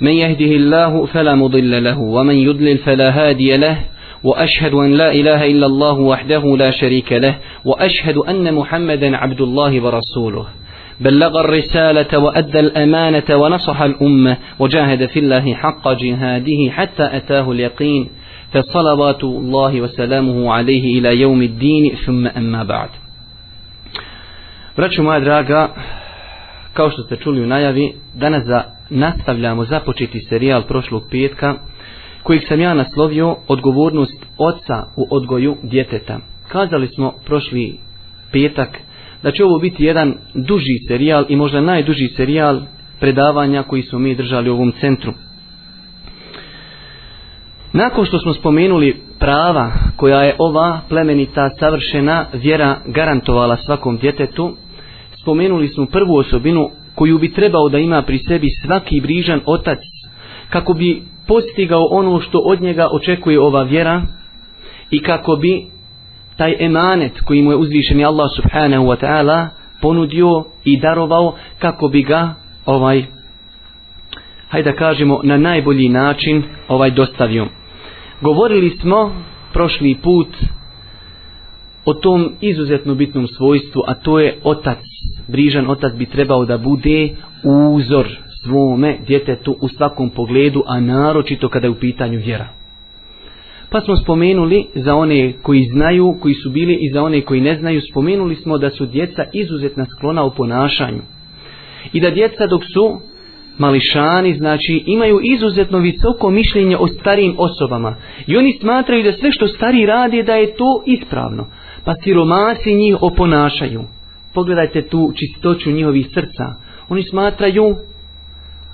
من يهده الله فلا مضل له ومن يضلل فلا هادي له وأشهد أن لا إله إلا الله وحده لا شريك له وأشهد أن محمدا عبد الله ورسوله بلغ الرسالة وأدى الأمانة ونصح الأمة وجاهد في الله حق جهاده حتى أتاه اليقين فصلوات الله وسلامه عليه إلى يوم الدين ثم أما بعد Braćo moja draga, kao što ste čuli u najavi, danas za nastavljamo započeti serijal prošlog petka kojeg sam ja naslovio odgovornost oca u odgoju djeteta. Kazali smo prošli petak da će ovo biti jedan duži serijal i možda najduži serijal predavanja koji smo mi držali u ovom centru. Nakon što smo spomenuli prava koja je ova plemenita savršena vjera garantovala svakom djetetu, spomenuli smo prvu osobinu koju bi trebao da ima pri sebi svaki brižan otac kako bi postigao ono što od njega očekuje ova vjera i kako bi taj emanet koji mu je uzvišeni Allah subhanahu wa ta'ala ponudio i darovao kako bi ga ovaj hajde da kažemo na najbolji način ovaj dostavio govorili smo prošli put o tom izuzetno bitnom svojstvu a to je otac brižan otac bi trebao da bude uzor svome djetetu u svakom pogledu, a naročito kada je u pitanju vjera. Pa smo spomenuli za one koji znaju, koji su bili i za one koji ne znaju, spomenuli smo da su djeca izuzetna sklona u ponašanju. I da djeca dok su mališani, znači imaju izuzetno visoko mišljenje o starijim osobama. I oni smatraju da sve što stari radi da je to ispravno. Pa siromasi njih oponašaju pogledajte tu čistoću njihovih srca. Oni smatraju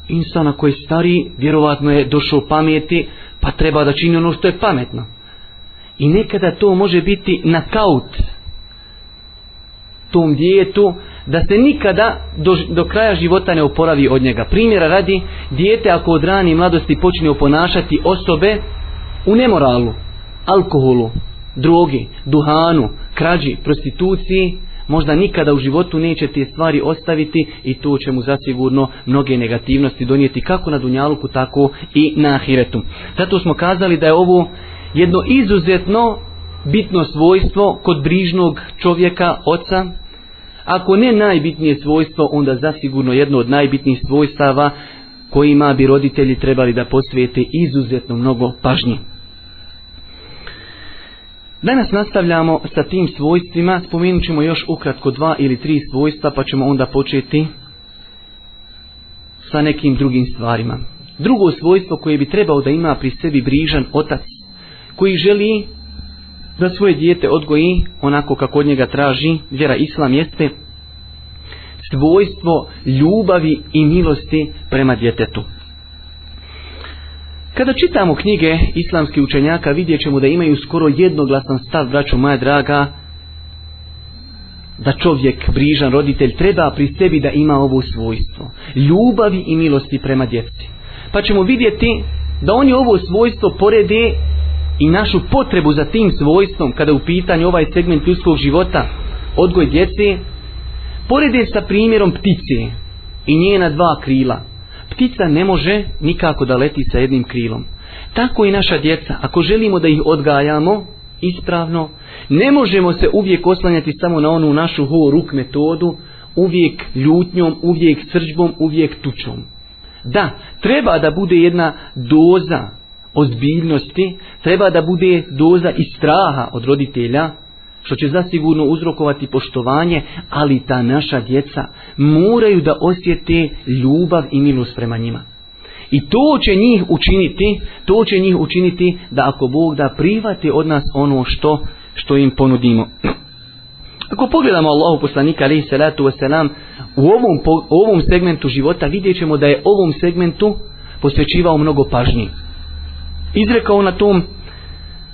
insana koji je stari, vjerovatno je došao pameti, pa treba da čini ono što je pametno. I nekada to može biti nakaut tom djetu, da se nikada do, do kraja života ne oporavi od njega. Primjera radi, djete ako od rani mladosti počne oponašati osobe u nemoralu, alkoholu, drogi, duhanu, krađi, prostituciji, možda nikada u životu neće te stvari ostaviti i to će mu zasigurno mnoge negativnosti donijeti kako na Dunjaluku tako i na Ahiretu. Zato smo kazali da je ovo jedno izuzetno bitno svojstvo kod brižnog čovjeka, oca, ako ne najbitnije svojstvo, onda zasigurno jedno od najbitnijih svojstava kojima bi roditelji trebali da posvijete izuzetno mnogo pažnje. Danas nastavljamo sa tim svojstvima, spomenut ćemo još ukratko dva ili tri svojstva, pa ćemo onda početi sa nekim drugim stvarima. Drugo svojstvo koje bi trebao da ima pri sebi brižan otac, koji želi da svoje dijete odgoji onako kako od njega traži vjera islam jeste svojstvo ljubavi i milosti prema djetetu. Kada čitamo knjige islamskih učenjaka vidjet ćemo da imaju skoro jednoglasan stav, braćo moja draga, da čovjek, brižan roditelj, treba pri sebi da ima ovo svojstvo. Ljubavi i milosti prema djeci. Pa ćemo vidjeti da oni ovo svojstvo porede i našu potrebu za tim svojstvom kada u pitanju ovaj segment ljudskog života odgoj djece porede sa primjerom ptice i njena dva krila ptica ne može nikako da leti sa jednim krilom. Tako i naša djeca, ako želimo da ih odgajamo ispravno, ne možemo se uvijek oslanjati samo na onu našu ho-ruk metodu, uvijek ljutnjom, uvijek srđbom, uvijek tučom. Da, treba da bude jedna doza ozbiljnosti, treba da bude doza i straha od roditelja, što će zasigurno uzrokovati poštovanje, ali ta naša djeca moraju da osjete ljubav i milost prema njima. I to će njih učiniti, to će njih učiniti da ako Bog da privati od nas ono što što im ponudimo. Ako pogledamo Allahu poslanika alejhi salatu ve selam u ovom u ovom segmentu života videćemo da je ovom segmentu posvećivao mnogo pažnje. Izrekao na tom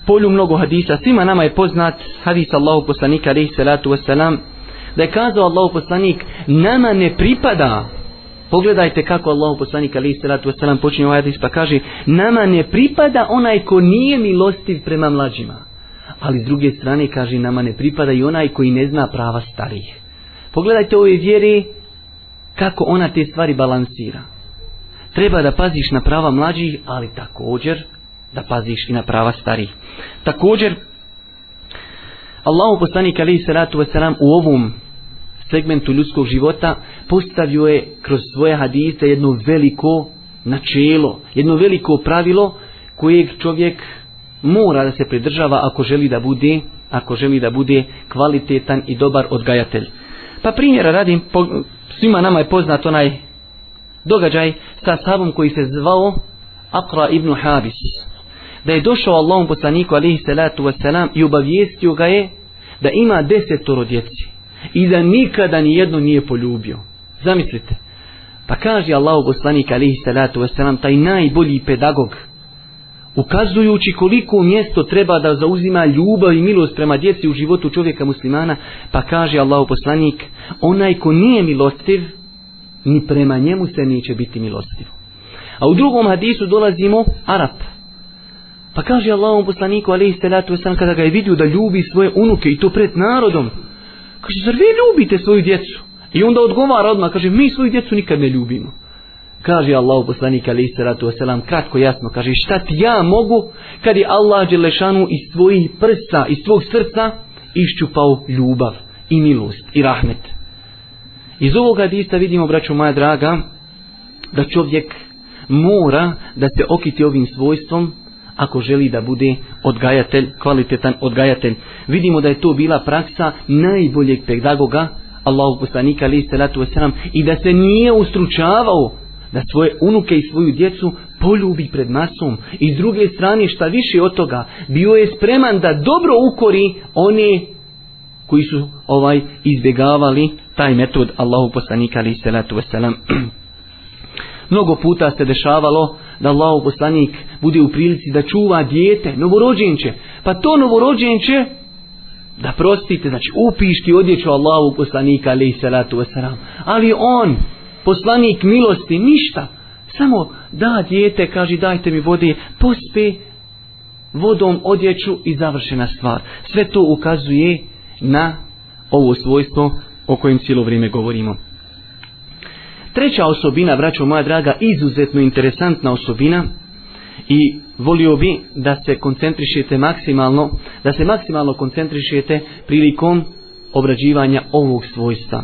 polju mnogo hadisa. Svima nama je poznat hadis Allahu poslanika alaihi salatu wasalam da je kazao Allahu poslanik nama ne pripada Pogledajte kako Allahu poslanik alaihi salatu wasalam počinje ovaj hadis pa kaže nama ne pripada onaj ko nije milostiv prema mlađima. Ali s druge strane kaže nama ne pripada i onaj koji ne zna prava starih. Pogledajte ove vjere kako ona te stvari balansira. Treba da paziš na prava mlađih, ali također da paziš i na prava stari. Također, Allahu poslanik alaihi salatu wasalam u ovom segmentu ljudskog života postavio je kroz svoje hadise jedno veliko načelo, jedno veliko pravilo kojeg čovjek mora da se pridržava ako želi da bude ako želi da bude kvalitetan i dobar odgajatelj. Pa primjera radim, po, svima nama je poznat onaj događaj sa sabom koji se zvao Akra ibn Habis da je došao Allahom poslaniku alihi salatu wasalam i obavijestio ga je da ima desetoro djeci i da nikada nijedno nije poljubio. Zamislite. Pa kaže Allah poslanik alihi salatu wasalam taj najbolji pedagog ukazujući koliko mjesto treba da zauzima ljubav i milost prema djeci u životu čovjeka muslimana pa kaže Allah poslanik onaj ko nije milostiv ni prema njemu se neće biti milostiv. A u drugom hadisu dolazimo Arab. Pa kaže Allahom poslaniku, ali i stelatu sam, kada ga je vidio da ljubi svoje unuke i to pred narodom, kaže, zar vi ljubite svoju djecu? I onda odgovara odmah, kaže, mi svoju djecu nikad ne ljubimo. Kaže Allah u poslanika ali istaratu wasalam, kratko jasno, kaže šta ti ja mogu kad je Allah Đelešanu iz svojih prsa, iz svog srca iščupao ljubav i milost i rahmet. Iz ovog hadista vidimo, braću moja draga, da čovjek mora da se okiti ovim svojstvom ako želi da bude odgajatelj, kvalitetan odgajatelj. Vidimo da je to bila praksa najboljeg pedagoga, Allahu poslanika ali salatu wasalam, i da se nije ustručavao da svoje unuke i svoju djecu poljubi pred masom. I s druge strane, šta više od toga, bio je spreman da dobro ukori one koji su ovaj izbjegavali taj metod Allahu poslanika ali salatu wasalam. Mnogo puta se dešavalo da Allahu poslanik bude u prilici da čuva dijete, novorođenče. Pa to novorođenče, da prostite, znači upišti odjeću Allahu poslanika, alaih salatu wasalam. Ali on, poslanik milosti, ništa. Samo da dijete, kaže dajte mi vode, pospe vodom odjeću i završena stvar. Sve to ukazuje na ovo svojstvo o kojem cijelo vrijeme govorimo. Treća osobina, braćo moja draga, izuzetno interesantna osobina i volio bi da se koncentrišete maksimalno, da se maksimalno koncentrišete prilikom obrađivanja ovog svojstva.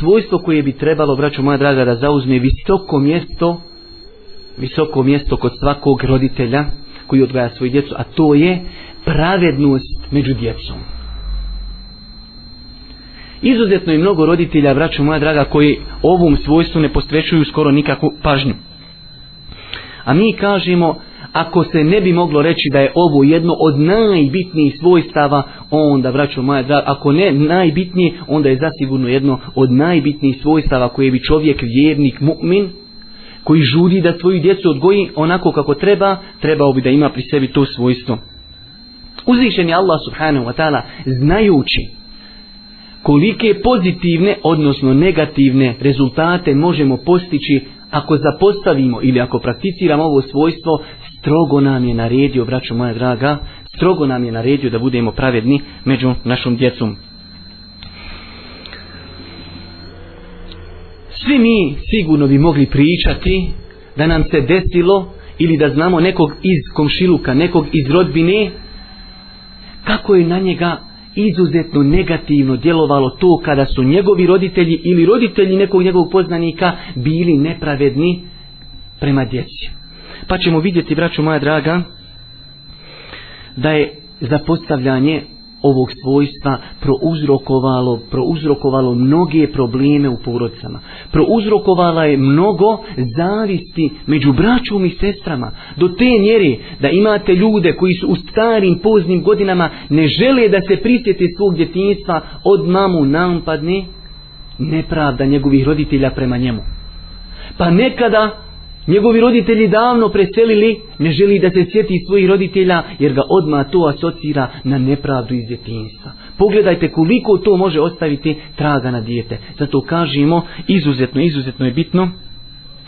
Svojstvo koje bi trebalo, braćo moja draga, da zauzme visoko mjesto, visoko mjesto kod svakog roditelja koji odgaja svoju djecu, a to je pravednost među djecom. Izuzetno je mnogo roditelja, braćo moja draga, koji ovom svojstvu ne postrećuju skoro nikakvu pažnju. A mi kažemo, ako se ne bi moglo reći da je ovo jedno od najbitnijih svojstava, onda, braćo moja draga, ako ne najbitnije, onda je zasigurno jedno od najbitnijih svojstava koje bi čovjek, vjernik, mu'min, koji žudi da svoju djecu odgoji onako kako treba, trebao bi da ima pri sebi to svojstvo. Uzvišen je Allah subhanahu wa ta'ala znajući kolike pozitivne, odnosno negativne rezultate možemo postići ako zapostavimo ili ako prakticiramo ovo svojstvo, strogo nam je naredio, braćo moja draga, strogo nam je naredio da budemo pravedni među našom djecom. Svi mi sigurno bi mogli pričati da nam se desilo ili da znamo nekog iz komšiluka, nekog iz rodbine, kako je na njega izuzetno negativno djelovalo to kada su njegovi roditelji ili roditelji nekog njegovog poznanika bili nepravedni prema djeci. Pa ćemo vidjeti, braću moja draga, da je zapostavljanje ovog svojstva prouzrokovalo, prouzrokovalo mnoge probleme u porodcama. Prouzrokovala je mnogo zavisti među braćom i sestrama. Do te mjere da imate ljude koji su u starim poznim godinama ne žele da se prisjeti svog djetinjstva od mamu nam padne nepravda njegovih roditelja prema njemu. Pa nekada Njegovi roditelji davno preselili, ne želi da se sjeti svojih roditelja, jer ga odma to asocira na nepravdu iz djetinjstva. Pogledajte koliko to može ostaviti traga na dijete. Zato kažemo, izuzetno, izuzetno je bitno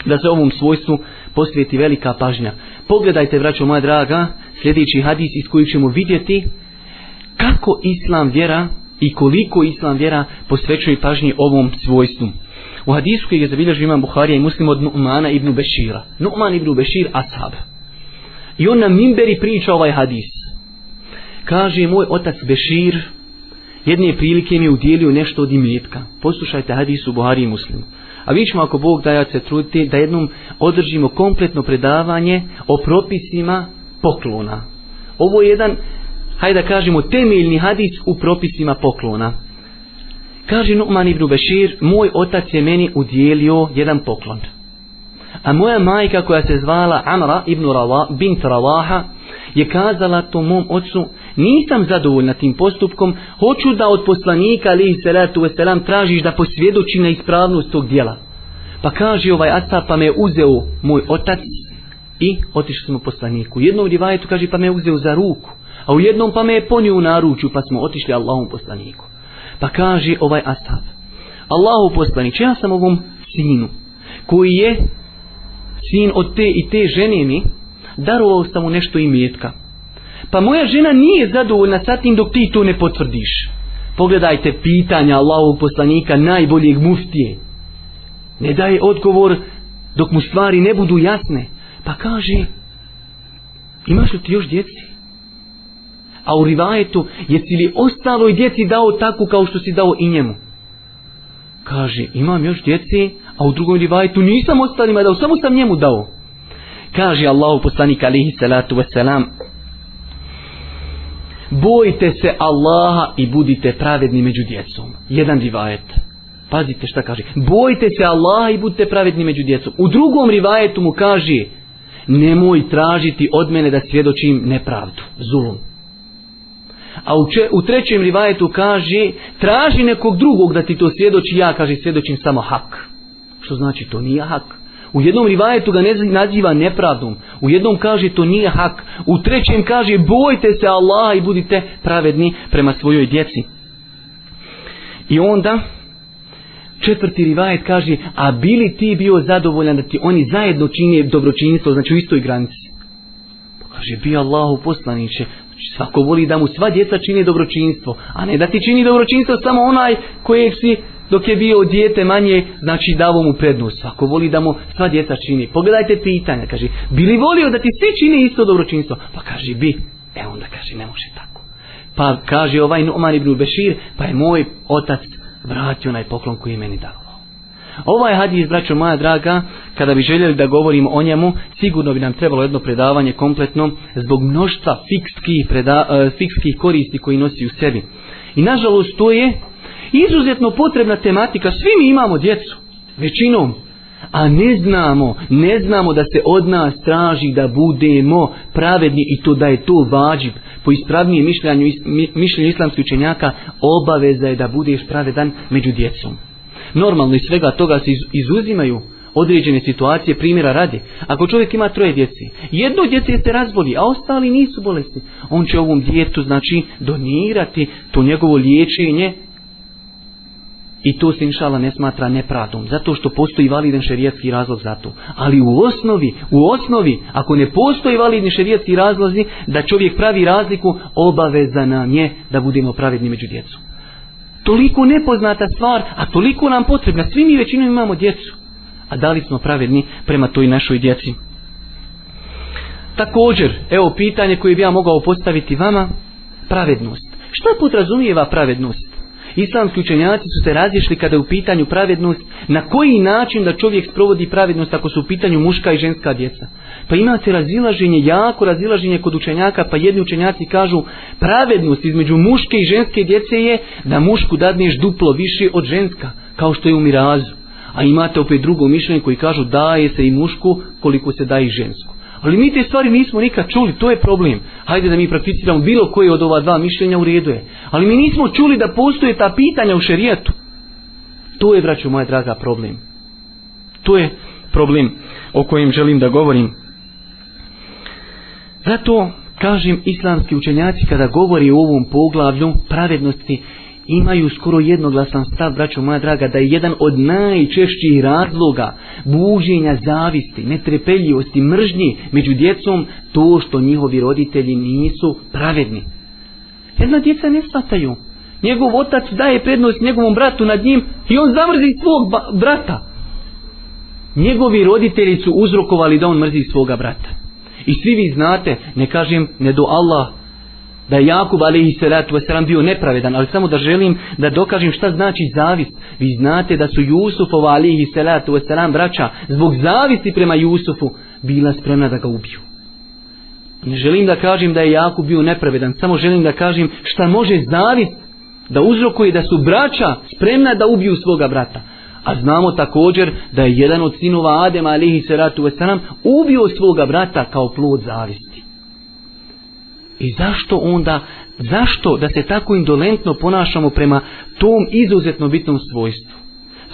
da se ovom svojstvu posvijeti velika pažnja. Pogledajte, vraćo moja draga, sljedeći hadis iz kojeg ćemo vidjeti kako islam vjera i koliko islam vjera posvećuje pažnji ovom svojstvu. U hadisu koji je zabilježio imam Buharija i muslim od Nu'mana ibn Bešira. Nu'man ibn Bešir ashab. I on na mimberi priča ovaj hadis. Kaže moj otac Bešir jedne prilike mi je udjelio nešto od imetka. Poslušajte hadisu Buhari i muslim. A vi ćemo ako Bog daja se truditi da jednom održimo kompletno predavanje o propisima poklona. Ovo je jedan, hajde da kažemo, temeljni hadis u propisima poklona. Kaže Numan ibn Bešir, moj otac je meni udjelio jedan poklon. A moja majka koja se zvala Amra ibn Rala, bint Ravaha je kazala to mom ocu, nisam zadovoljna tim postupkom, hoću da od poslanika ali i salatu veselam tražiš da posvjedoči na ispravnost tog dijela. Pa kaže ovaj asa, pa me uzeo moj otac i otišli smo poslaniku. Jednom rivajetu kaže pa me uzeo za ruku, a u jednom pa me je ponio u naručju pa smo otišli Allahom poslaniku. Pa kaže ovaj Asaf. Allahu poslanić, ja sam ovom sinu, koji je sin od te i te žene mi, darovao sam mu nešto i mjetka. Pa moja žena nije zadovoljna sa tim dok ti to ne potvrdiš. Pogledajte pitanja Allahovog poslanika najboljeg muftije. Ne daje odgovor dok mu stvari ne budu jasne. Pa kaže, imaš li ti još djeci? a u rivajetu jesi li ostaloj djeci dao tako kao što si dao i njemu kaže imam još djeci a u drugom rivajetu nisam ostalima dao samo sam njemu dao kaže Allahu poslanik alihi salatu wasalam bojite se Allaha i budite pravedni među djecom jedan rivajet pazite šta kaže bojite se Allaha i budite pravedni među djecom u drugom rivajetu mu kaže nemoj tražiti od mene da svjedočim nepravdu, zulum. A u, če, u trećem rivajetu kaže, traži nekog drugog da ti to svjedoči, ja kaže svjedočim samo hak. Što znači to nije hak? U jednom rivajetu ga ne naziva nepravdom, u jednom kaže to nije hak, u trećem kaže bojte se Allaha i budite pravedni prema svojoj djeci. I onda četvrti rivajet kaže, a bili ti bio zadovoljan da ti oni zajedno čine dobročinjstvo, znači u istoj granici. Kaže, bi Allahu poslaniće, svako voli da mu sva djeca čini dobročinstvo, a ne da ti čini dobročinstvo samo onaj kojeg si dok je bio djete manje, znači davo mu prednost. Svako voli da mu sva djeca čini. Pogledajte pitanja, kaže, bi li volio da ti svi čini isto dobročinstvo? Pa kaže, bi. E onda kaže, ne može tako. Pa kaže ovaj Omar ibn Bešir, pa je moj otac vratio onaj poklon koji je meni dao. Ovaj hadis, braćo moja draga, kada bi željeli da govorimo o njemu, sigurno bi nam trebalo jedno predavanje kompletno zbog mnoštva fikskih, preda, e, fikskih koristi koji nosi u sebi. I nažalost to je izuzetno potrebna tematika, svi mi imamo djecu, većinom, a ne znamo, ne znamo da se od nas traži da budemo pravedni i to da je to vađib. Po ispravnijem mišljenju, mišljenju islamskih učenjaka, obaveza je da budeš pravedan među djecom normalno i svega toga se izuzimaju određene situacije, primjera radi. Ako čovjek ima troje djeci, jedno djece se razboli, a ostali nisu bolesti, on će ovom djetu, znači, donirati to njegovo liječenje i to se inšala ne smatra nepravdom, zato što postoji validan šerijetski razlog za to. Ali u osnovi, u osnovi, ako ne postoji validni šerijetski razlozi, da čovjek pravi razliku, obaveza nam je da budemo pravedni među djecu toliko nepoznata stvar, a toliko nam potrebna. Svi mi većinom imamo djecu. A da li smo pravedni prema toj našoj djeci? Također, evo pitanje koje bi ja mogao postaviti vama, pravednost. Šta podrazumijeva pravednost? Islamski učenjaci su se razješli kada je u pitanju pravednost, na koji način da čovjek sprovodi pravednost ako su u pitanju muška i ženska djeca. Pa imate razilaženje, jako razilaženje kod učenjaka, pa jedni učenjaci kažu pravednost između muške i ženske djece je da mušku dadneš duplo više od ženska, kao što je u mirazu. A imate opet drugo mišljenje koji kažu daje se i mušku koliko se daje i žensku. Ali mi te stvari nismo nikad čuli, to je problem. Hajde da mi prakticiramo bilo koje od ova dva mišljenja u redu je. Ali mi nismo čuli da postoje ta pitanja u šerijetu. To je, vraću moja draga, problem. To je problem o kojem želim da govorim. Zato, kažem, islamski učenjaci kada govori o ovom poglavlju pravednosti, imaju skoro jednoglasan stav, braćo moja draga, da je jedan od najčešćih razloga buženja zavisti, netrepeljivosti, mržnji među djecom, to što njihovi roditelji nisu pravedni. Jedna djeca ne shvataju. Njegov otac daje prednost njegovom bratu nad njim i on zamrzi svog brata. Njegovi roditelji su uzrokovali da on mrzi svoga brata. I svi vi znate, ne kažem, ne do Allah, da je Jakub alaihi salatu wasalam bio nepravedan, ali samo da želim da dokažem šta znači zavis. Vi znate da su Jusufova alaihi salatu wasalam braća zbog zavisti prema Jusufu bila spremna da ga ubiju. Ne želim da kažem da je Jakub bio nepravedan, samo želim da kažem šta može zavis da uzrokuje da su braća spremna da ubiju svoga brata. A znamo također da je jedan od sinova Adema alihi salatu wasalam ubio svoga brata kao plod zavisti. I zašto onda, zašto da se tako indolentno ponašamo prema tom izuzetno bitnom svojstvu?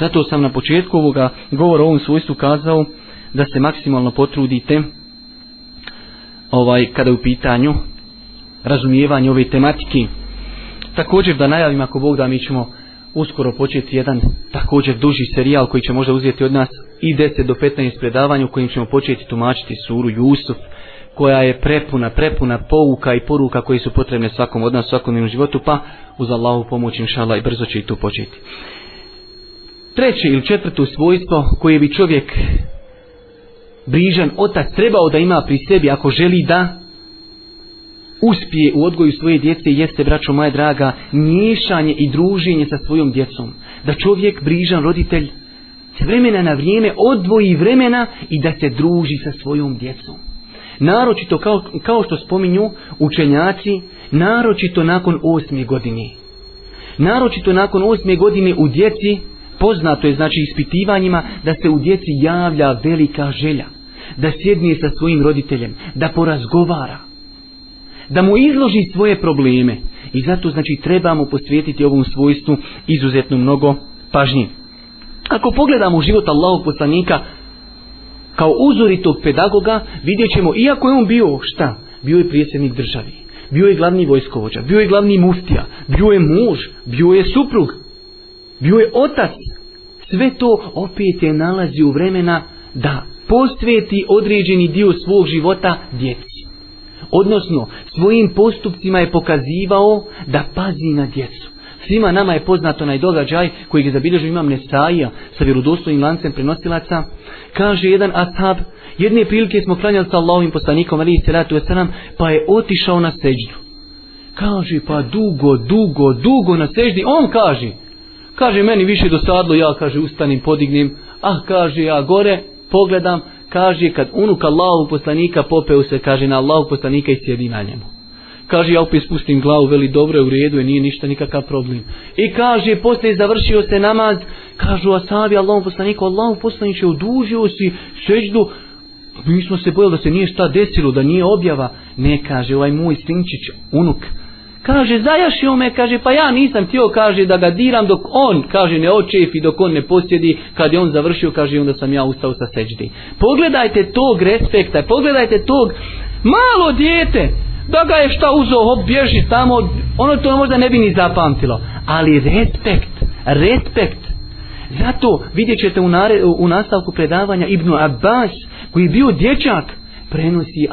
Zato sam na početku ovoga govora o ovom svojstvu kazao da se maksimalno potrudite ovaj kada je u pitanju razumijevanje ove tematike. Također da najavim ako Bog da mi ćemo uskoro početi jedan također duži serijal koji će možda uzeti od nas i 10 do 15 predavanja u kojim ćemo početi tumačiti suru Jusuf koja je prepuna, prepuna pouka i poruka koje su potrebne svakom od nas, svakom životu, pa uz Allahu pomoć inšala i brzo će i tu početi. Treće ili četvrto svojstvo koje bi čovjek brižan otac trebao da ima pri sebi ako želi da uspije u odgoju svoje djece jeste, braćo moje draga, miješanje i druženje sa svojom djecom. Da čovjek, brižan roditelj, s vremena na vrijeme odvoji vremena i da se druži sa svojom djecom. Naročito, kao, kao što spominju učenjaci, naročito nakon osme godine. Naročito nakon osme godine u djeci, poznato je znači ispitivanjima, da se u djeci javlja velika želja. Da sjedni sa svojim roditeljem, da porazgovara da mu izloži svoje probleme. I zato znači trebamo posvijetiti ovom svojstvu izuzetno mnogo pažnje. Ako pogledamo život Allahog poslanika kao uzoritog pedagoga, vidjet ćemo, iako je on bio šta? Bio je prijesednik državi, bio je glavni vojskovođa, bio je glavni muftija, bio je muž, bio je suprug, bio je otac. Sve to opet je nalazi u vremena da posvijeti određeni dio svog života djeci. Odnosno, svojim postupcima je pokazivao da pazi na djecu. Svima nama je poznato onaj događaj koji je zabilježio imam Nesaija sa vjerodostojnim lancem prenosilaca. Kaže jedan ashab, jedne prilike smo klanjali sa Allahovim poslanikom, ali se ratu esanam, pa je otišao na seđu. Kaže, pa dugo, dugo, dugo na seždi, on kaže, kaže, meni više dosadlo, ja, kaže, ustanim, podignim, ah, kaže, ja, gore, pogledam, kaže kad unuk Allahu poslanika pope se kaže na Allahu poslanika i sjedi na njemu. Kaže ja opet spustim glavu, veli dobro je u redu, je nije ništa nikakav problem. I kaže posle je završio se namaz, kažu asabi Allahu poslaniku, Allahu poslanici odužio si sećdu. Mi smo se bojali da se nije šta desilo, da nije objava. Ne kaže ovaj moj sinčić, unuk, kaže zajašio me, kaže pa ja nisam tio, kaže da ga diram dok on, kaže ne očefi, dok on ne posjedi, kad je on završio, kaže onda sam ja ustao sa seđdi. Pogledajte tog respekta, pogledajte tog malo dijete, da ga je šta uzo, hop, bježi tamo, ono to možda ne bi ni zapamtilo. Ali respekt, respekt. Zato vidjet ćete u, nare, u nastavku predavanja Ibnu Abbas, koji je bio dječak, prenosi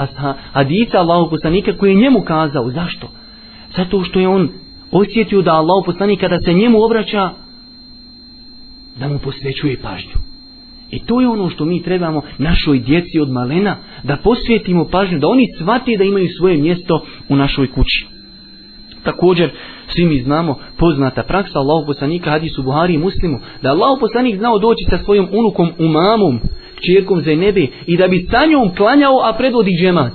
Adisa Allahog poslanika koji je njemu kazao. Zašto? zato što je on osjetio da Allah poslani kada se njemu obraća da mu posvećuje pažnju i to je ono što mi trebamo našoj djeci od malena da posvetimo pažnju da oni shvate da imaju svoje mjesto u našoj kući također svi mi znamo poznata praksa Allahu poslanika hadisu Buhari i Muslimu da Allahu poslanik znao doći sa svojom unukom umamom čirkom za nebi i da bi sa njom klanjao a predvodi džemat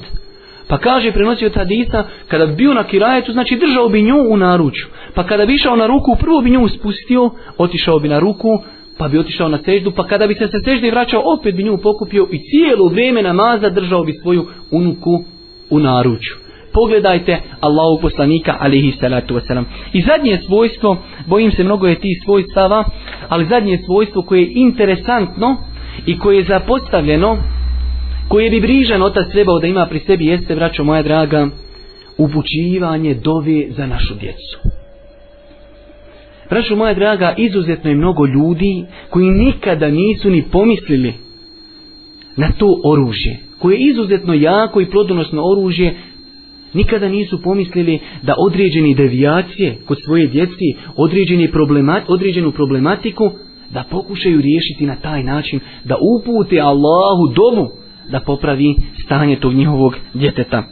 Pa kaže, prenosio ta dita, kada bi bio na kirajetu, znači držao bi nju u naručju. Pa kada bi išao na ruku, prvo bi nju spustio, otišao bi na ruku, pa bi otišao na seždu, pa kada bi se sa sežde vraćao, opet bi nju pokupio i cijelo vrijeme namaza držao bi svoju unuku u naručju. Pogledajte Allahog poslanika, alihi salatu wasalam. I zadnje svojstvo, bojim se mnogo je ti svojstava, ali zadnje svojstvo koje je interesantno i koje je zapostavljeno, koje bi brižan otac trebao da ima pri sebi jeste, braćo moja draga, upućivanje dove za našu djecu. Braćo moja draga, izuzetno je mnogo ljudi koji nikada nisu ni pomislili na to oružje, koje je izuzetno jako i plodonosno oružje, nikada nisu pomislili da određeni devijacije kod svoje djeci, određeni problemat, određenu problematiku, da pokušaju riješiti na taj način da upute Allahu domu da popravi stanje tog njihovog djeteta.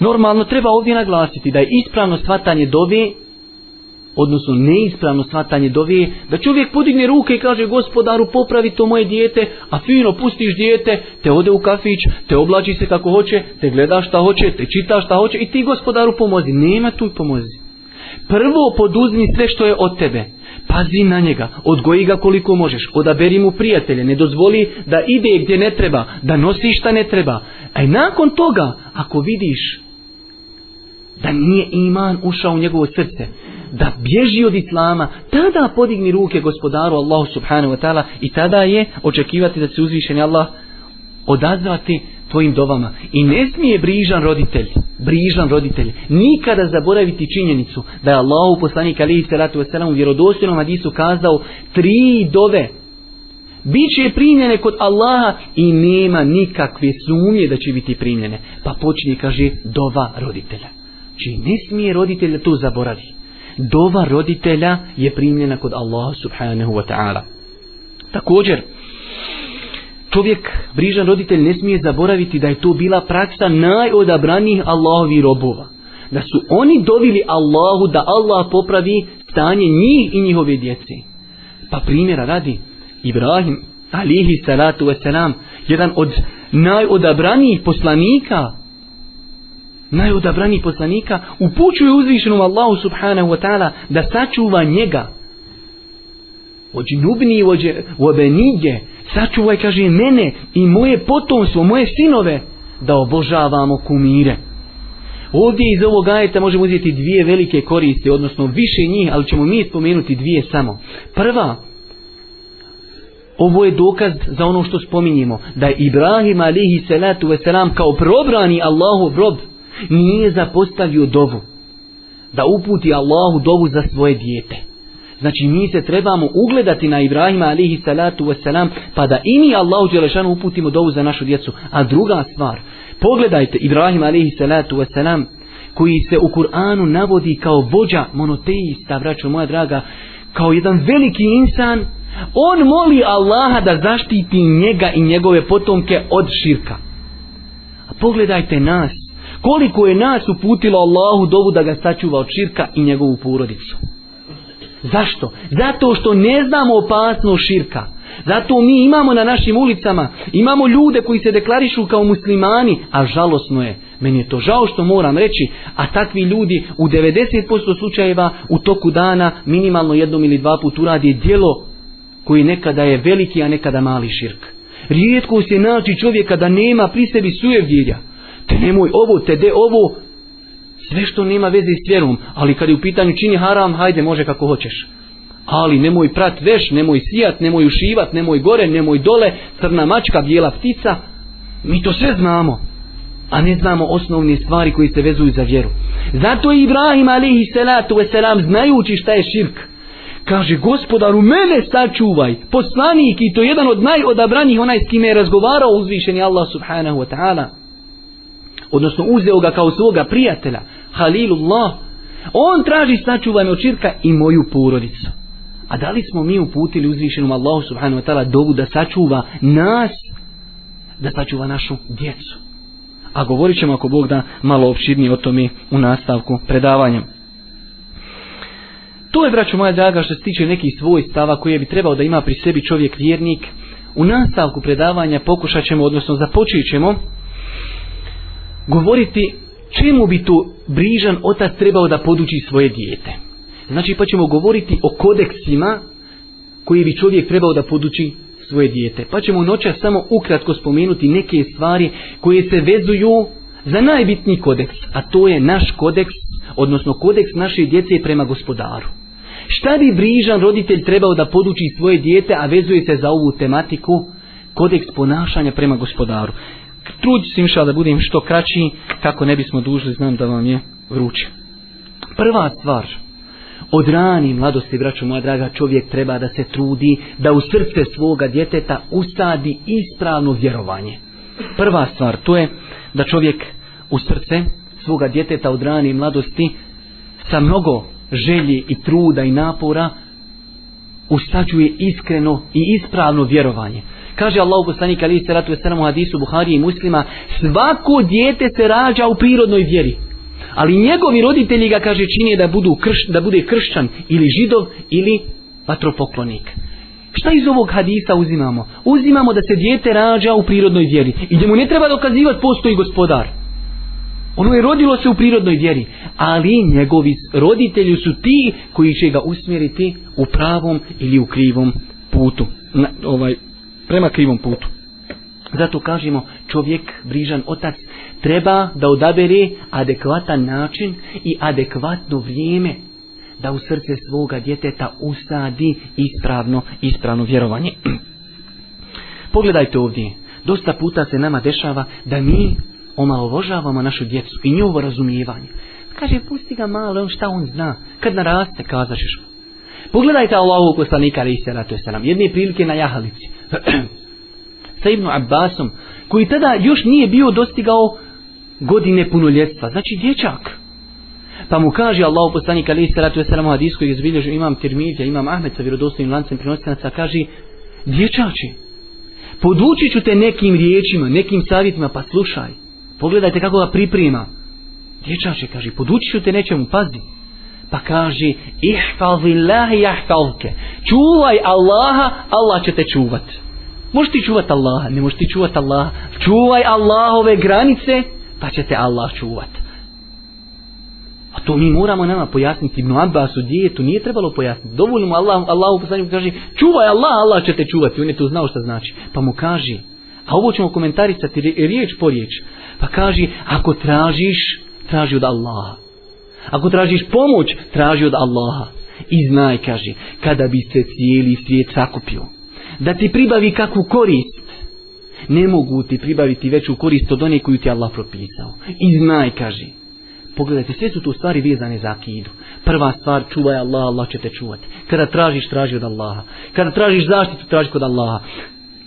Normalno treba ovdje naglasiti da je ispravno shvatanje dove, odnosno neispravno shvatanje dove, da čovjek podigne ruke i kaže gospodaru popravi to moje dijete, a fino pustiš dijete, te ode u kafić, te oblači se kako hoće, te gleda šta hoće, te čita šta hoće i ti gospodaru pomozi. Nema tu pomozi. Prvo poduzmi sve što je od tebe pazi na njega, odgoji ga koliko možeš, odaberi mu prijatelje, ne dozvoli da ide gdje ne treba, da nosi šta ne treba. A i nakon toga, ako vidiš da nije iman ušao u njegovo srce, da bježi od islama, tada podigni ruke gospodaru Allahu subhanahu wa ta'ala i tada je očekivati da se uzvišeni Allah odazvati na tvojim dovama i ne smije brižan roditelj brižan roditelj nikada zaboraviti činjenicu da je Allahu poslanik alihi salatu wasalam u vjerodostojnom hadisu kazao tri dove bit će primljene kod Allaha i nema nikakve sumnje da će biti primljene pa počne kaže dova roditelja či znači, ne smije roditelj to zaboravi dova roditelja je primljena kod Allaha subhanahu wa ta'ala također čovjek, brižan roditelj, ne smije zaboraviti da je to bila praksa najodabranijih Allahovi robova. Da su oni dovili Allahu da Allah popravi stanje njih i njihove djece. Pa primjera radi, Ibrahim, alihi salatu wasalam, jedan od najodabranijih poslanika, najodabranijih poslanika, upućuje uzvišenom Allahu subhanahu wa ta'ala da sačuva njega. Ođinubni, ođe, ođenidje, ođe, sačuvaj, kaže, mene i moje potomstvo, moje sinove, da obožavamo kumire. Ovdje iz ovog ajeta možemo uzeti dvije velike koriste, odnosno više njih, ali ćemo mi spomenuti dvije samo. Prva, ovo je dokaz za ono što spominjemo, da je Ibrahim alihi salatu veselam kao probrani Allahov rob nije zapostavio dovu, da uputi Allahu dovu za svoje dijete. Znači mi se trebamo ugledati na Ibrahima alihi salatu wasalam pa da i mi Allahu Đelešanu uputimo dovu za našu djecu. A druga stvar, pogledajte Ibrahima alihi salatu wasalam koji se u Kur'anu navodi kao vođa monoteista, vraću moja draga, kao jedan veliki insan, on moli Allaha da zaštiti njega i njegove potomke od širka. A pogledajte nas, koliko je nas uputilo Allahu dovu da ga sačuva od širka i njegovu porodicu. Po Zašto? Zato što ne znamo opasno širka. Zato mi imamo na našim ulicama, imamo ljude koji se deklarišu kao muslimani, a žalosno je, meni je to žao što moram reći, a takvi ljudi u 90% slučajeva u toku dana minimalno jednom ili dva put uradi dijelo koji nekada je veliki, a nekada mali širk. Rijetko se nači čovjeka da nema pri sebi sujevdjelja. Te nemoj ovo, te de ovo, sve što nema veze s vjerom, ali kad je u pitanju čini haram, hajde može kako hoćeš. Ali nemoj prat veš, nemoj sijat, nemoj ušivat, nemoj gore, nemoj dole, crna mačka, bijela ptica. Mi to sve znamo, a ne znamo osnovne stvari koji se vezuju za vjeru. Zato je Ibrahim alihi salatu wasalam znajući šta je širk. Kaže, gospodar, u mene sačuvaj, poslanik i to jedan od najodabranih onaj s kime je razgovarao uzvišeni Allah subhanahu wa ta'ala odnosno uzeo ga kao svoga prijatelja Halilullah. On traži sačuvaj me od širka i moju porodicu. A da li smo mi uputili uzvišenom Allahu subhanahu wa ta'ala dovu da sačuva nas, da sačuva našu djecu. A govorit ćemo ako Bog da malo opširnije o tome u nastavku predavanja. To je, braćo moja draga, što se tiče nekih svoj stava koje bi trebao da ima pri sebi čovjek vjernik. U nastavku predavanja pokušat ćemo, odnosno započit ćemo, govoriti čemu bi to brižan otac trebao da poduči svoje dijete? Znači pa ćemo govoriti o kodeksima koji bi čovjek trebao da poduči svoje dijete. Pa ćemo noća samo ukratko spomenuti neke stvari koje se vezuju za najbitni kodeks, a to je naš kodeks, odnosno kodeks naše djece prema gospodaru. Šta bi brižan roditelj trebao da poduči svoje dijete, a vezuje se za ovu tematiku kodeks ponašanja prema gospodaru? trudit se inša da budem što kraći kako ne bismo dužili znam da vam je vruće prva stvar od rani mladosti braćo moja draga čovjek treba da se trudi da u srce svoga djeteta usadi ispravno vjerovanje prva stvar to je da čovjek u srce svoga djeteta od rani mladosti sa mnogo želje i truda i napora usađuje iskreno i ispravno vjerovanje. Kaže Allahu poslanik ali se ratu selam hadisu Buhari i Muslima, svako dijete se rađa u prirodnoj vjeri. Ali njegovi roditelji ga kaže čini da budu krš, da bude kršćan ili židov ili vatropoklonik. Šta iz ovog hadisa uzimamo? Uzimamo da se dijete rađa u prirodnoj vjeri. I da mu ne treba dokazivati postoji gospodar. Ono je rodilo se u prirodnoj vjeri. Ali njegovi roditelji su ti koji će ga usmjeriti u pravom ili u krivom putu. Na, ovaj, prema krivom putu. Zato kažemo čovjek, brižan otac, treba da odabere adekvatan način i adekvatno vrijeme da u srce svoga djeteta usadi ispravno, ispravno vjerovanje. Pogledajte ovdje, dosta puta se nama dešava da mi omalovožavamo našu djecu i njovo razumijevanje. Kaže, pusti ga malo, on šta on zna? Kad naraste, kazaš još. Pogledajte Allahovu poslanika, ali i sada to je sa nam. Jedne prilike na jahalici. sa Ibnu Abbasom, koji tada još nije bio dostigao godine punoljetstva, znači dječak. Pa mu kaže Allah u poslanika alaihi salatu wasalam u hadisku i izbilježu imam Tirmidija, imam Ahmed sa vjerodostojnim lancem prinostenaca, kaže dječači, podučit ću te nekim riječima, nekim savjetima, pa slušaj, pogledajte kako ga priprima. Dječače, kaže, podučit ću te nečemu, pazi pa kaže ihfazi Allah yahfazuke čuvaj Allaha Allah će te čuvat možeš ti čuvat Allaha ne možeš ti čuvat Allaha čuvaj Allahove granice pa će te Allah čuvat a to mi moramo nama pojasniti Ibn Abbas u dijetu nije trebalo pojasniti dovoljimo Allah, Allah u poslanju kaže čuvaj Allah Allah će te čuvati on je to znao šta znači pa mu kaže a ovo ćemo komentarisati riječ po riječ pa kaže ako tražiš traži od Allaha Ako tražiš pomoć, traži od Allaha. I znaj, kaže, kada bi se cijeli svijet sakupio, da ti pribavi kakvu korist, ne mogu ti pribaviti veću korist od one koju ti Allah propisao. I znaj, kaže, pogledajte, sve su tu stvari vezane za akidu. Prva stvar, čuvaj Allah, Allah će te čuvati. Kada tražiš, traži od Allaha. Kada tražiš zaštitu, traži kod Allaha.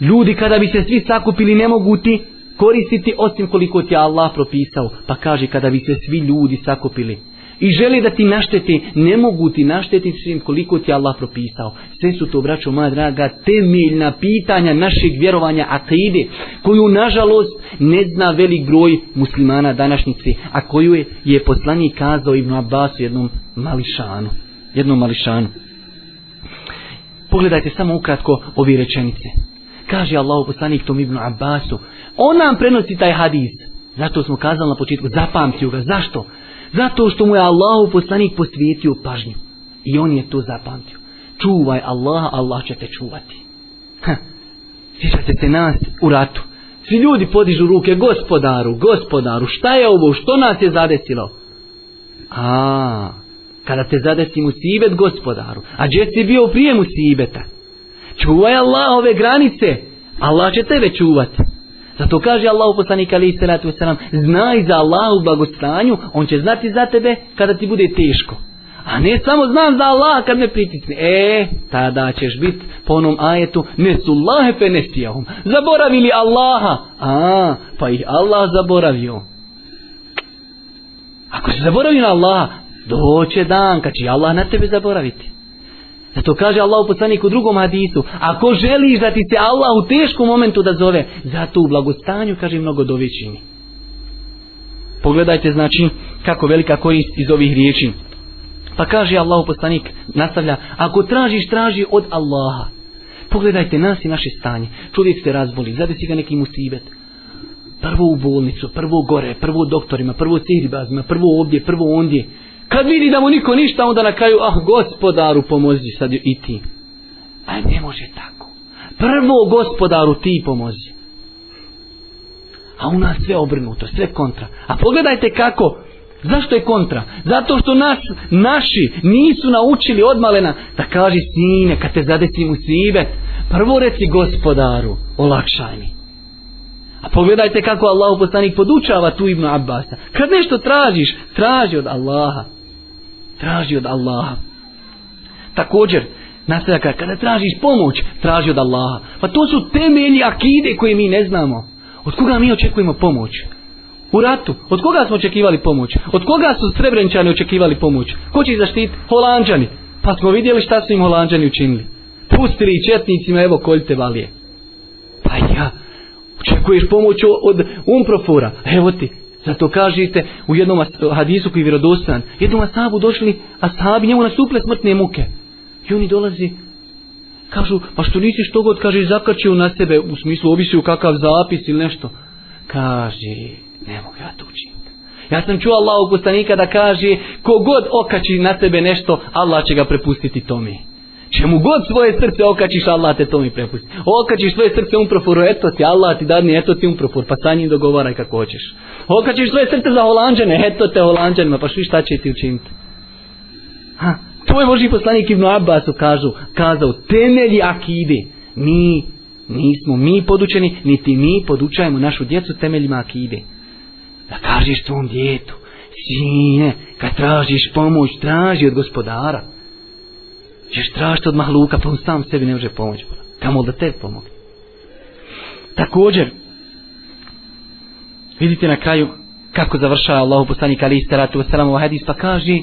Ljudi, kada bi se svi sakupili, ne mogu ti koristiti osim koliko ti Allah propisao. Pa kaže, kada bi se svi ljudi sakupili, i želi da ti naštete, ne mogu ti naštetiti svim koliko ti Allah propisao. Sve su to, braćo moja draga, temeljna pitanja našeg vjerovanja ateide, koju, nažalost, ne zna velik broj muslimana današnjice, a koju je, je poslani kazao Ibn Abbas u jednom mališanu. Jednom mališanu. Pogledajte samo ukratko ove rečenice. Kaže Allah u poslanik tom Ibn Abbasu, on nam prenosi taj hadis. Zato smo kazali na početku, zapamtio ga. Zašto? Zato što mu je Allah poslanik posvijetio pažnju. I on je to zapamtio. Čuvaj Allaha, Allah će te čuvati. Sjećate se nas u ratu. Svi ljudi podižu ruke, gospodaru, gospodaru, šta je ovo, što nas je zadesilo? A, kada te zadesi musibet, gospodaru, a gdje si bio prije musibeta? Čuvaj Allah ove granice, Allah će tebe čuvati. Zato kaže Allah u poslanika alaihi salatu wasalam, znaj za Allah u blagostanju, on će znati za tebe kada ti bude teško. A ne samo znam za Allah kad me pritisne. E, tada ćeš biti po onom ajetu, ne su Allahe penestijahum, zaboravili Allaha. A, pa ih Allah zaboravio. Ako se zaboravio na Allaha, doće dan kad će Allah na tebe zaboraviti. Zato kaže Allah u poslaniku drugom hadisu, ako želiš da ti se Allah u teškom momentu da zove, zato u blagostanju kaže mnogo dovećini. Pogledajte znači kako velika korist iz ovih riječi. Pa kaže Allah u poslanik, nastavlja, ako tražiš, traži od Allaha. Pogledajte nas i naše stanje. Čovjek se razboli, zadesi ga neki musibet. Prvo u bolnicu, prvo gore, prvo u doktorima, prvo u sihribazima, prvo ovdje, prvo ondje. Kad vidi da mu niko ništa, onda na kraju, ah, gospodaru, pomozi sad i ti. A ne može tako. Prvo gospodaru ti pomozi. A u nas sve obrnuto, sve kontra. A pogledajte kako, zašto je kontra? Zato što nas, naši nisu naučili odmalena da kaži sine, kad te zadeci mu sive, prvo reci gospodaru, olakšaj mi. A pogledajte kako Allah poslanik podučava tu Ibnu Abbasa. Kad nešto tražiš, traži od Allaha traži od Allaha. Također, nastavlja kada, kada tražiš pomoć, traži od Allaha. Pa to su temelji akide koje mi ne znamo. Od koga mi očekujemo pomoć? U ratu. Od koga smo očekivali pomoć? Od koga su srebrenčani očekivali pomoć? Ko će zaštiti? Holandžani. Pa smo vidjeli šta su im Holandžani učinili. Pustili četnicima, evo koljte valije. Pa ja, očekuješ pomoć od Umprofora. Evo ti, Zato kažete u jednom hadisu koji je vjerodostan, jednom ashabu došli ashabi njemu nastupile smrtne muke. I oni dolazi, kažu, pa što nisi što god, kaže, zakačio na sebe, u smislu obisio kakav zapis ili nešto. Kaže, ne mogu ja to učiniti. Ja sam čuo Allah u postanika da kaže, kogod okači na sebe nešto, Allah će ga prepustiti tome. mi. Čemu god svoje srce okačiš, Allah te to mi prepusti. Okačiš svoje srce u proforu, eto ti Allah ti dadne, eto ti u propor, pa sa njim dogovaraj kako hoćeš. Okačiš svoje srce za holanđane, eto te holanđanima, pa šli šta će ti učiniti. Ha, to je Boži poslanik Ibn Abbasu kažu, kazao, temelji akide, mi nismo mi podučeni, niti mi podučajemo našu djecu temeljima akide. Da kažeš tvom djetu, sine, kad tražiš pomoć, traži od gospodara ćeš tražiti od mahluka, pa on sam sebi ne može pomoći. Kamo da te pomogne? Također, vidite na kraju kako završava Allahu poslanik ali istara tu wasalam u ovaj hadis pa kaže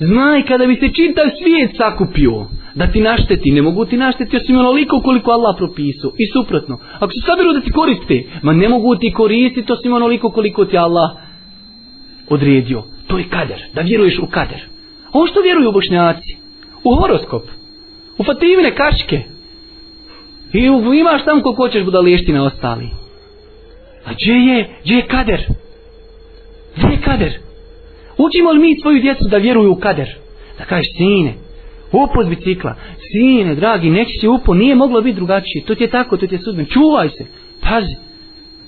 znaj kada bi se čitav svijet sakupio da ti našteti ne mogu ti našteti osim onoliko koliko Allah propisao i suprotno ako se sabiru da ti koriste ma ne mogu ti koristiti osim onoliko koliko ti Allah odredio to je kader da vjeruješ u kader on što vjeruju u bošnjaci u horoskop u fativine kaške i u, imaš tamo koliko hoćeš budalještine ostali a gdje je, gdje je kader gdje je kader učimo li mi svoju djecu da vjeruju u kader da kažeš sine upo z bicikla, sine dragi neći si upo, nije moglo biti drugačije to ti je tako, to ti je sudben, čuvaj se pazi,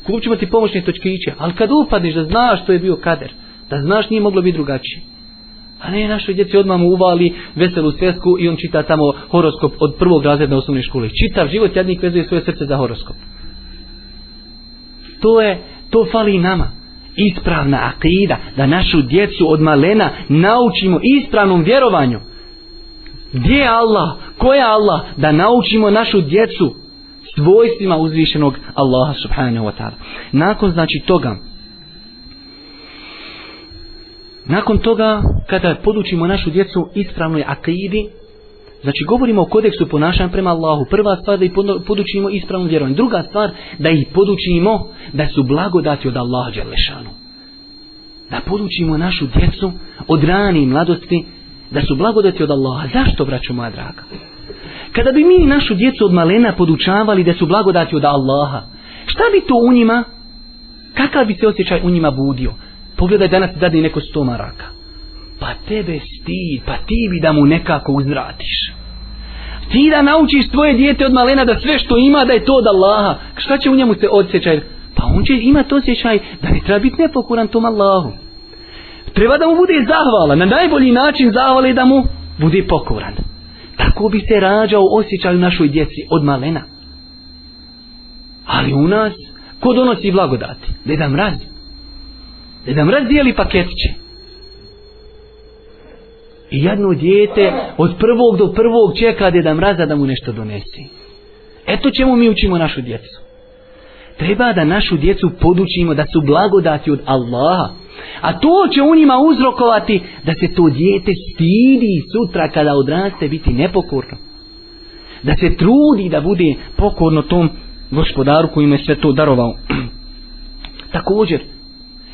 kupćemo ti pomoćne točkiće ali kad upadneš da znaš što je bio kader da znaš nije moglo biti drugačije A ne našoj djeci odmah mu uvali veselu svesku i on čita tamo horoskop od prvog razreda osnovne škole. Čitav život jednik vezuje svoje srce za horoskop. To je, to fali nama. Ispravna akida da našu djecu od malena naučimo ispravnom vjerovanju. Gdje je Allah? Ko je Allah? Da naučimo našu djecu svojstvima uzvišenog Allaha subhanahu wa ta'ala. Nakon znači toga, Nakon toga, kada podučimo našu djecu ispravnoj akidi, znači govorimo o kodeksu ponašanja prema Allahu, prva stvar da ih podučimo ispravnom vjerovanju, druga stvar da ih podučimo da su blagodati od Allaha Đelešanu. Da podučimo našu djecu od rani mladosti da su blagodati od Allaha. Zašto, braćo moja draga? Kada bi mi našu djecu od malena podučavali da su blagodati od Allaha, šta bi to u njima, kakav bi se osjećaj u njima budio? Pogledaj danas dadi neko sto maraka. Pa tebe stid, pa ti bi da mu nekako uzvratiš. Ti da naučiš tvoje dijete od malena da sve što ima da je to od Allaha. Šta će u njemu se odsjećaj? Pa on će imati osjećaj da ne treba biti nepokuran tom Allahu. Treba da mu bude zahvala. Na najbolji način zahvala je da mu bude pokoran. Tako bi se rađao osjećaj u našoj djeci od malena. Ali u nas, ko donosi blagodati? Deda mrazi da nam razdijeli paketiće. I jedno djete od prvog do prvog čeka da je da mraza da mu nešto donesi. Eto čemu mi učimo našu djecu. Treba da našu djecu podučimo da su blagodati od Allaha. A to će u njima uzrokovati da se to djete stidi sutra kada odraste biti nepokorno. Da se trudi da bude pokorno tom gospodaru koji mu je sve to darovao. Također,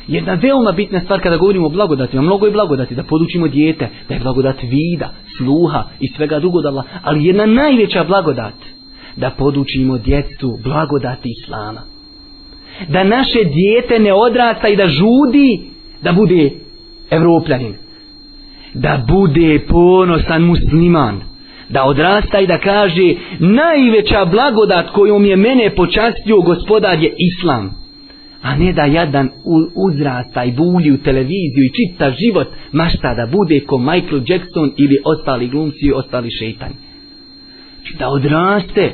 Jedna veoma bitna stvar kada govorimo o blagodati, a mnogo je blagodati da podučimo dijete, da je blagodat vida, sluha i svega drugo dala, ali jedna najveća blagodat da podučimo djetu blagodati Islama. Da naše dijete ne odrasta i da žudi da bude evropljanin. Da bude ponosan musliman. Da odrasta i da kaže najveća blagodat kojom je mene počastio gospodar je Islam. Islam a ne da jadan uzrasta i bulji u televiziju i čita život mašta da bude ko Michael Jackson ili ostali glumci i ostali šeitanji. Znači, da odraste,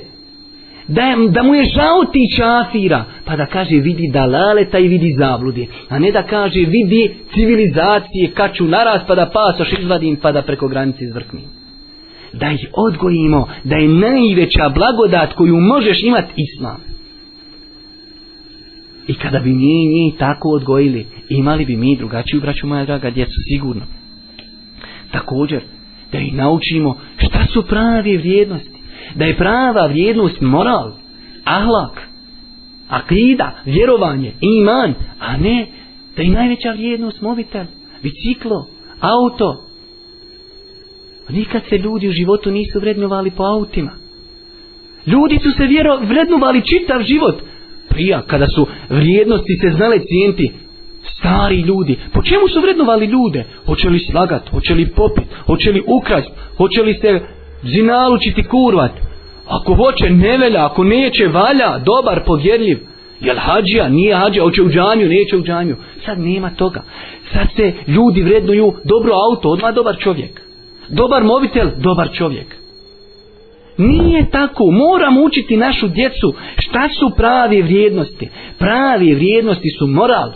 da, je, da mu je žao ti čafira, pa da kaže vidi dalaleta i vidi zablude, a ne da kaže vidi civilizacije kaču naraz pa da pasoš izvadim pa da preko granice izvrknim. Da ih odgojimo, da je najveća blagodat koju možeš imati islam. I kada bi mi njih tako odgojili, imali bi mi drugačiju braću moja draga djecu, sigurno. Također, da ih naučimo šta su prave vrijednosti. Da je prava vrijednost moral, ahlak, akida, vjerovanje, iman, a ne da je najveća vrijednost mobitel, biciklo, auto. Nikad se ljudi u životu nisu vrednovali po autima. Ljudi su se vjero, vrednovali čitav život, prija, kada su vrijednosti se znale cijenti, stari ljudi, po čemu su vrednovali ljude? Hoće li slagat, hoće li popit, hoće li ukrast, hoće li se zinalučiti kurvat? Ako hoće, ne velja, ako neće, valja, dobar, povjerljiv. Jel hađija, nije hađija, hoće u džanju, neće u džanju. Sad nema toga. Sad se ljudi vrednuju dobro auto, odmah dobar čovjek. Dobar mobitel, dobar čovjek. Nije tako, moramo učiti našu djecu šta su prave vrijednosti. Prave vrijednosti su moral,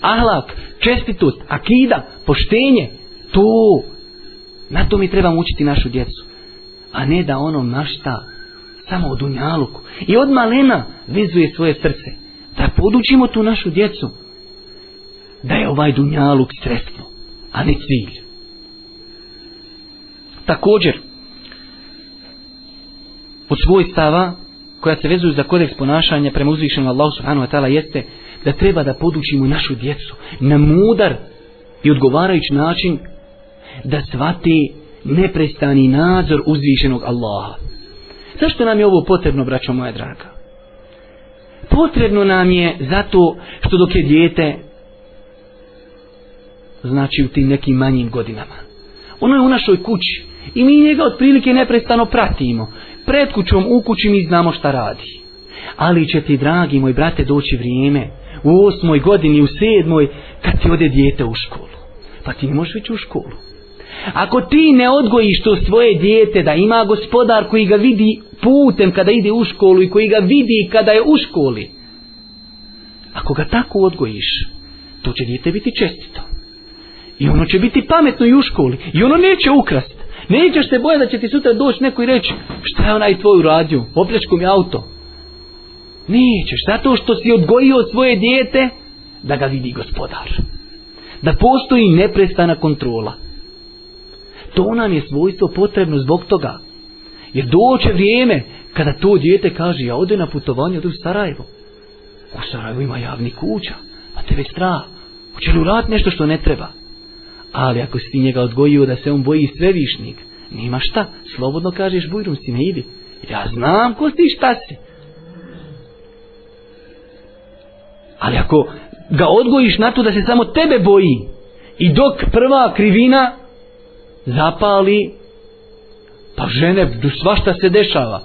ahlak, čestitut, akida, poštenje, to. Na to mi trebamo učiti našu djecu. A ne da ono mašta samo o dunjaluku. I od malena vizuje svoje srce. Da podučimo tu našu djecu. Da je ovaj dunjaluk sredstvo, a ne cilj. Također, od svojstava koja se vezuju za kodeks ponašanja prema uzvišenom Allahu subhanahu wa ta'ala jeste da treba da podučimo našu djecu na mudar i odgovarajući način da svate neprestani nadzor uzvišenog Allaha. Zašto nam je ovo potrebno, braćo moja draga? Potrebno nam je zato što dok je djete znači u tim nekim manjim godinama. Ono je u našoj kući i mi njega otprilike neprestano pratimo pred kućom u kući mi znamo šta radi. Ali će ti, dragi moj brate, doći vrijeme u osmoj godini, u sedmoj, kad ti ode dijete u školu. Pa ti ne možeš već u školu. Ako ti ne odgojiš to svoje dijete da ima gospodar koji ga vidi putem kada ide u školu i koji ga vidi kada je u školi, ako ga tako odgojiš, to će dijete biti čestito. I ono će biti pametno i u školi. I ono neće ukrasti. Nećeš se bojati da će ti sutra doći neko i reći šta je onaj tvoj uradio, oplječko mi auto. Nećeš, zato što si odgojio svoje dijete da ga vidi gospodar. Da postoji neprestana kontrola. To nam je svojstvo potrebno zbog toga. Jer doće vrijeme kada to dijete kaže ja ode na putovanje u Sarajevo. U Sarajevo ima javni kuća, a te već strah. Hoće li nešto što ne treba? Ali ako si ti njega odgojio da se on boji svevišnjeg, nima šta, slobodno kažeš bujrum si, ne idi. Ja znam ko si šta si. Ali ako ga odgojiš na to da se samo tebe boji i dok prva krivina zapali, pa žene, svašta se dešava.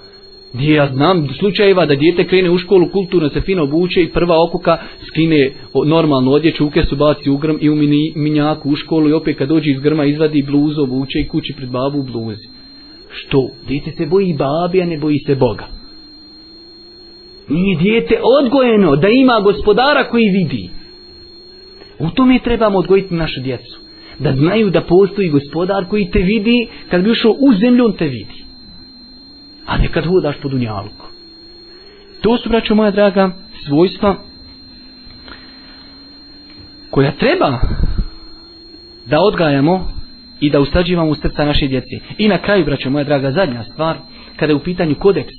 Gdje ja znam slučajeva da dijete krene u školu, kulturno se fino obuče i prva okuka skine normalnu odjeću, uke su baci u grm i u mini, minjaku u školu i opet kad dođe iz grma izvadi bluzu, obuče i kući pred babu u bluzi. Što? Dijete se boji babi, a ne boji se Boga. Nije dijete odgojeno da ima gospodara koji vidi. U to mi trebamo odgojiti našu djecu. Da znaju da postoji gospodar koji te vidi, kad bi ušao u zemlju on te vidi a ne kad hodaš po dunjalku. To su, braćo moja draga, svojstva koja treba da odgajamo i da usađivamo u srca naše djece. I na kraju, braćo moja draga, zadnja stvar, kada je u pitanju kodeks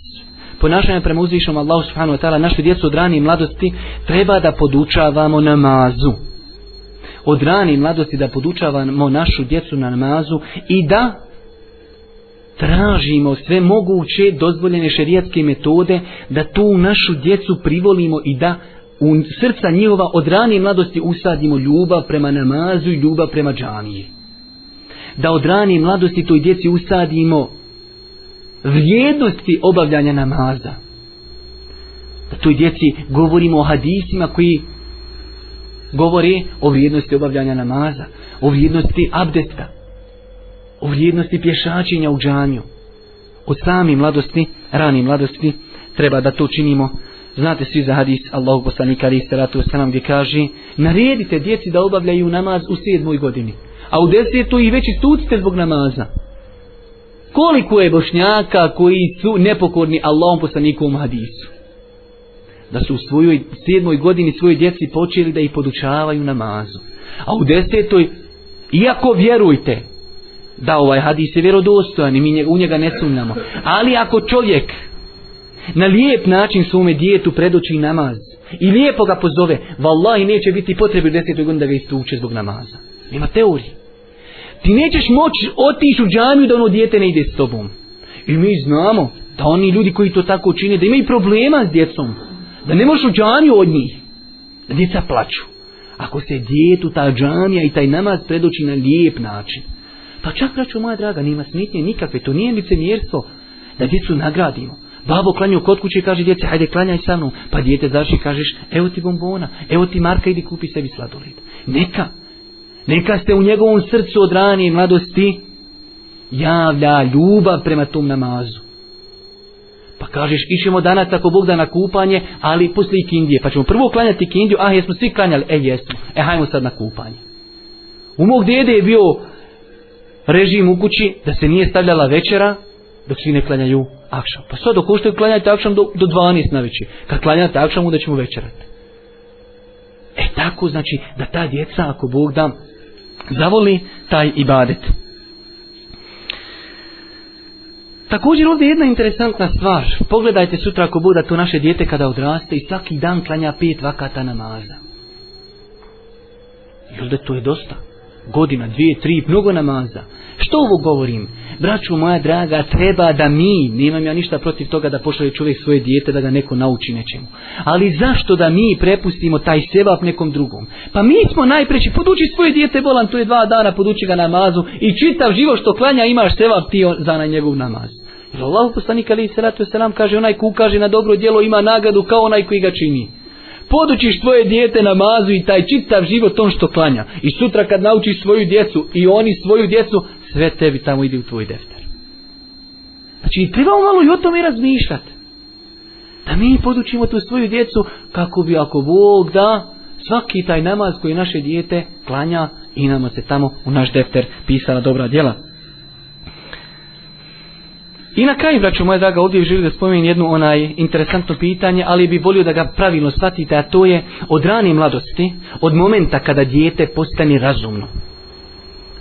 ponašanja prema uzvišnom Allahu subhanahu wa ta'ala, naše djece od ranije mladosti treba da podučavamo namazu. Od ranije mladosti da podučavamo našu djecu na namazu i da tražimo sve moguće dozvoljene šerijatske metode da tu našu djecu privolimo i da u srca njihova od ranije mladosti usadimo ljubav prema namazu i ljubav prema džaniji. Da od ranije mladosti toj djeci usadimo vrijednosti obavljanja namaza. Da toj djeci govorimo o hadisima koji govore o vrijednosti obavljanja namaza, o vrijednosti abdesta, o vrijednosti pješačenja u džanju. Od sami mladosti, rani mladosti, treba da to činimo. Znate svi za hadis Allahu poslanika ali se ratu sanam gdje kaže Naredite djeci da obavljaju namaz u sedmoj godini. A u desetu i već istucite zbog namaza. Koliko je bošnjaka koji su nepokorni Allahom poslanikom hadisu? Da su u svojoj sedmoj godini svoje djeci počeli da ih podučavaju namazu. A u desetoj, iako vjerujte, da ovaj hadis je vjerodostojan i mi u njega ne sumnjamo. Ali ako čovjek na lijep način svome dijetu predoči namaz i lijepo ga pozove, vallahi neće biti potrebi u desetog da ga istuče zbog namaza. Nema teorije. Ti nećeš moći otići u džamiju da ono dijete ne ide s tobom. I mi znamo da oni ljudi koji to tako čine, da imaju problema s djecom. Da ne možeš u džamiju od njih. Da djeca plaću. Ako se djetu ta džamija i taj namaz predoči na lijep način, Pa čak račun, moja draga, nima smetnje nikakve, to nije licemjerstvo da djecu nagradimo. Babo klanju kod kuće i kaže djece, hajde klanjaj sa mnom. Pa djete zaši kažeš, evo ti bombona, evo ti Marka, idi kupi sebi sladoled. Neka, neka ste u njegovom srcu od ranije mladosti javlja ljubav prema tom namazu. Pa kažeš, išemo danas ako Bog da na kupanje, ali posle i kindije. Pa ćemo prvo klanjati kindiju, a ah, jesmo svi klanjali, e jesmo, e hajmo sad na kupanje. U mog djede je bio režim u kući, da se nije stavljala večera, dok svi ne klanjaju akšam. Pa sad, dok uštaju klanjajte akšam do, do 12 na večer. Kad klanjate akšam, onda ćemo večerat. E tako, znači, da ta djeca, ako Bog da, zavoli taj ibadet. Također ovdje jedna interesantna stvar. Pogledajte sutra ako bude to naše dijete kada odraste i svaki dan klanja pet vakata namaza. I ovdje to je dosta godina, dvije, tri, mnogo namaza. Što ovo govorim? Braću moja draga, treba da mi, nemam ja ništa protiv toga da pošalje čovjek svoje dijete da ga neko nauči nečemu. Ali zašto da mi prepustimo taj sebab nekom drugom? Pa mi smo najpreći, poduči svoje dijete bolan, tu je dva dana, poduči ga namazu i čitav život što klanja imaš sebab ti za na njegov namaz. Jer Allah poslanik ali se ratu selam kaže onaj ko ukaže na dobro djelo ima nagradu kao onaj koji ga čini podučiš tvoje dijete namazu i taj čitav život tom što klanja. I sutra kad naučiš svoju djecu i oni svoju djecu, sve tebi tamo ide u tvoj defter. Znači, trebamo malo i o tome razmišljati. Da mi podučimo tu svoju djecu kako bi ako Bog da svaki taj namaz koji naše dijete klanja i nama se tamo u naš defter pisala dobra djela. I na kraju, braću moja draga, ovdje želim da spomenem jedno onaj interesantno pitanje, ali bi volio da ga pravilno shvatite, a to je od rane mladosti, od momenta kada dijete postane razumno.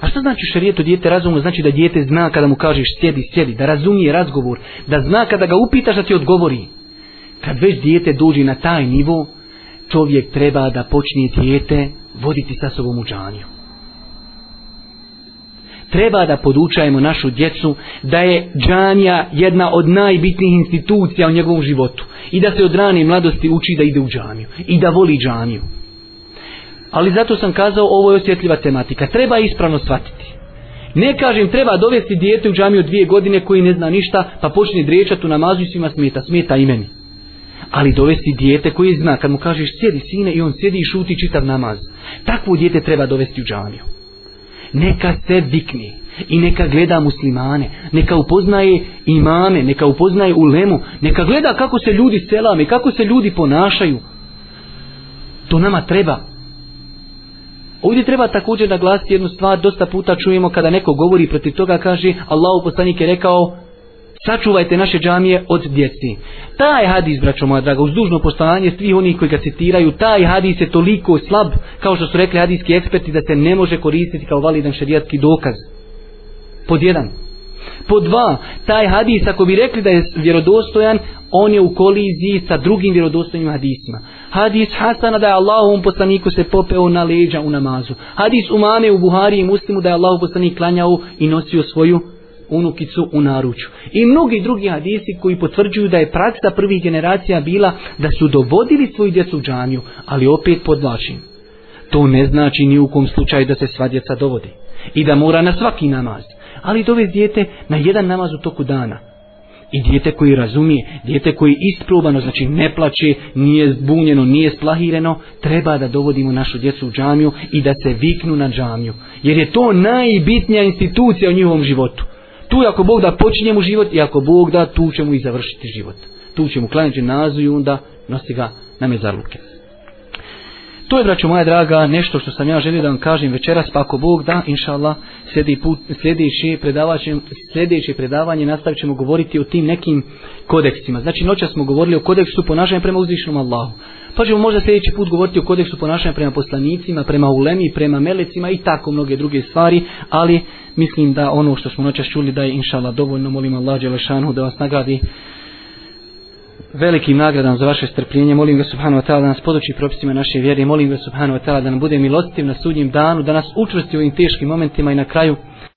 A što znači u šarijetu dijete razumno? Znači da dijete zna kada mu kažeš sjedi, sjedi, da razumije razgovor, da zna kada ga upitaš da ti odgovori. Kad već dijete dođe na taj nivo, čovjek treba da počne dijete voditi sa sobom u džanju treba da podučajemo našu djecu da je džanija jedna od najbitnijih institucija u njegovom životu i da se od rane mladosti uči da ide u džaniju i da voli džaniju. Ali zato sam kazao ovo je osjetljiva tematika, treba ispravno shvatiti. Ne kažem treba dovesti dijete u džamiju dvije godine koji ne zna ništa pa počne driječati u namazu i svima smeta, smeta i meni. Ali dovesti dijete koji zna kad mu kažeš sjedi sine i on sjedi i šuti čitav namaz. Takvo dijete treba dovesti u džamiju neka se vikni i neka gleda muslimane, neka upoznaje imame, neka upoznaje ulemu, neka gleda kako se ljudi selame, kako se ljudi ponašaju. To nama treba. Ovdje treba također naglasiti jednu stvar, dosta puta čujemo kada neko govori protiv toga, kaže Allah u poslanike rekao, sačuvajte naše džamije od djeci. Taj hadis, braćo moja draga, uz dužno postavanje svih onih koji ga citiraju, taj hadis je toliko slab, kao što su rekli hadijski eksperti, da se ne može koristiti kao validan šarijatski dokaz. Pod jedan. Pod dva, taj hadis, ako bi rekli da je vjerodostojan, on je u koliziji sa drugim vjerodostojnim hadisima. Hadis Hasana da je Allahovom poslaniku se popeo na leđa u namazu. Hadis umame u Buhari i muslimu da je Allahov poslanik klanjao i nosio svoju unukicu u naruču. I mnogi drugi hadisi koji potvrđuju da je praksa prvih generacija bila da su dovodili svoju djecu u džamiju, ali opet podlačim. To ne znači ni u kom slučaju da se sva djeca dovode i da mora na svaki namaz, ali dove djete na jedan namaz u toku dana. I djete koji razumije, djete koji je isprobano, znači ne plaće, nije zbunjeno, nije splahireno, treba da dovodimo našu djecu u džamiju i da se viknu na džamiju. Jer je to najbitnija institucija u njihovom životu tu ako Bog da počinje mu život i ako Bog da tu će mu i završiti život. Tu će mu klanjeći nazu i onda nosi ga na mezarluke. To je, braćo moja draga, nešto što sam ja želio da vam kažem večeras, pa ako Bog da, inša Allah, sljedeći, sljedeći predavanje nastavit ćemo govoriti o tim nekim kodeksima. Znači, noća smo govorili o kodeksu ponašanja prema uzvišnom Allahu. Pa ćemo možda sljedeći put govoriti o kodeksu ponašanja prema poslanicima, prema ulemi, prema melecima i tako mnoge druge stvari, ali mislim da ono što smo noćas čuli da je inšala dovoljno, molim Allah Đelešanu da vas nagradi velikim nagradom za vaše strpljenje, molim ga subhanu wa ta'ala da nas podući propisima naše vjere, molim ga subhanu wa ta'ala da nam bude milostiv na sudnjem danu, da nas učvrsti u ovim teškim momentima i na kraju